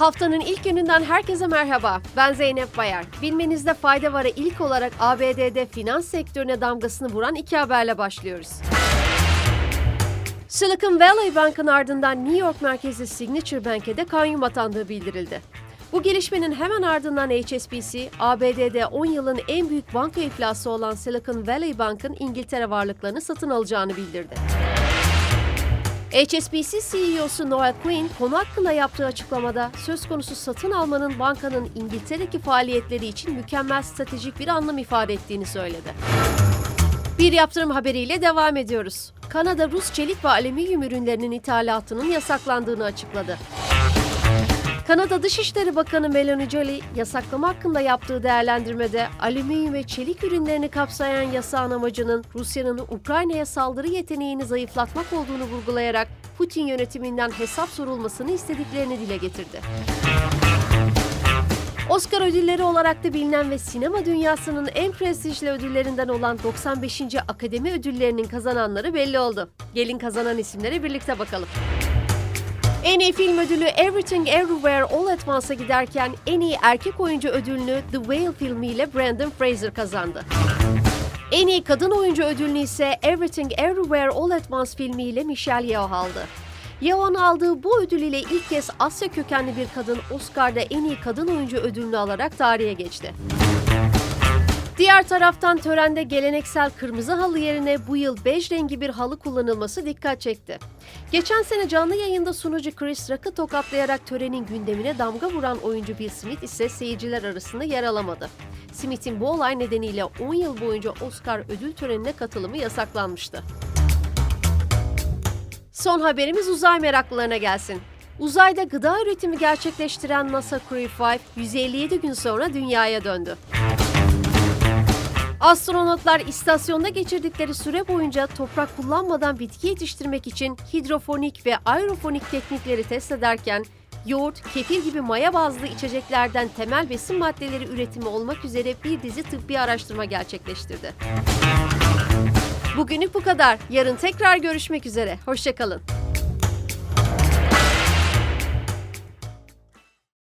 Haftanın ilk gününden herkese merhaba. Ben Zeynep Bayar. Bilmenizde fayda var'a ilk olarak ABD'de finans sektörüne damgasını vuran iki haberle başlıyoruz. Silicon Valley Bank'ın ardından New York merkezli Signature Bank'e de kayyum atandığı bildirildi. Bu gelişmenin hemen ardından HSBC, ABD'de 10 yılın en büyük banka iflası olan Silicon Valley Bank'ın İngiltere varlıklarını satın alacağını bildirdi. HSBC CEO'su Noel Quinn konu hakkında yaptığı açıklamada söz konusu satın almanın bankanın İngiltere'deki faaliyetleri için mükemmel stratejik bir anlam ifade ettiğini söyledi. Bir yaptırım haberiyle devam ediyoruz. Kanada Rus çelik ve alüminyum ürünlerinin ithalatının yasaklandığını açıkladı. Kanada Dışişleri Bakanı Melanie Joly, yasaklama hakkında yaptığı değerlendirmede alüminyum ve çelik ürünlerini kapsayan yasağın amacının Rusya'nın Ukrayna'ya saldırı yeteneğini zayıflatmak olduğunu vurgulayarak Putin yönetiminden hesap sorulmasını istediklerini dile getirdi. Oscar ödülleri olarak da bilinen ve sinema dünyasının en prestijli ödüllerinden olan 95. Akademi Ödülleri'nin kazananları belli oldu. Gelin kazanan isimlere birlikte bakalım. En iyi film ödülü Everything Everywhere All at Once'a giderken en iyi erkek oyuncu ödülünü The Whale filmiyle Brandon Fraser kazandı. En iyi kadın oyuncu ödülünü ise Everything Everywhere All at Once filmiyle Michelle Yeoh aldı. Yeoh'un aldığı bu ödül ile ilk kez Asya kökenli bir kadın Oscar'da en iyi kadın oyuncu ödülünü alarak tarihe geçti. Diğer taraftan törende geleneksel kırmızı halı yerine bu yıl bej rengi bir halı kullanılması dikkat çekti. Geçen sene canlı yayında sunucu Chris Rock'ı tokatlayarak törenin gündemine damga vuran oyuncu Bill Smith ise seyirciler arasında yer alamadı. Smith'in bu olay nedeniyle 10 yıl boyunca Oscar ödül törenine katılımı yasaklanmıştı. Son haberimiz uzay meraklılarına gelsin. Uzayda gıda üretimi gerçekleştiren NASA Crew 5 157 gün sonra dünyaya döndü. Astronotlar istasyonda geçirdikleri süre boyunca toprak kullanmadan bitki yetiştirmek için hidrofonik ve aerofonik teknikleri test ederken yoğurt, kefir gibi maya bazlı içeceklerden temel besin maddeleri üretimi olmak üzere bir dizi tıbbi araştırma gerçekleştirdi. Bugünlük bu kadar. Yarın tekrar görüşmek üzere. Hoşçakalın.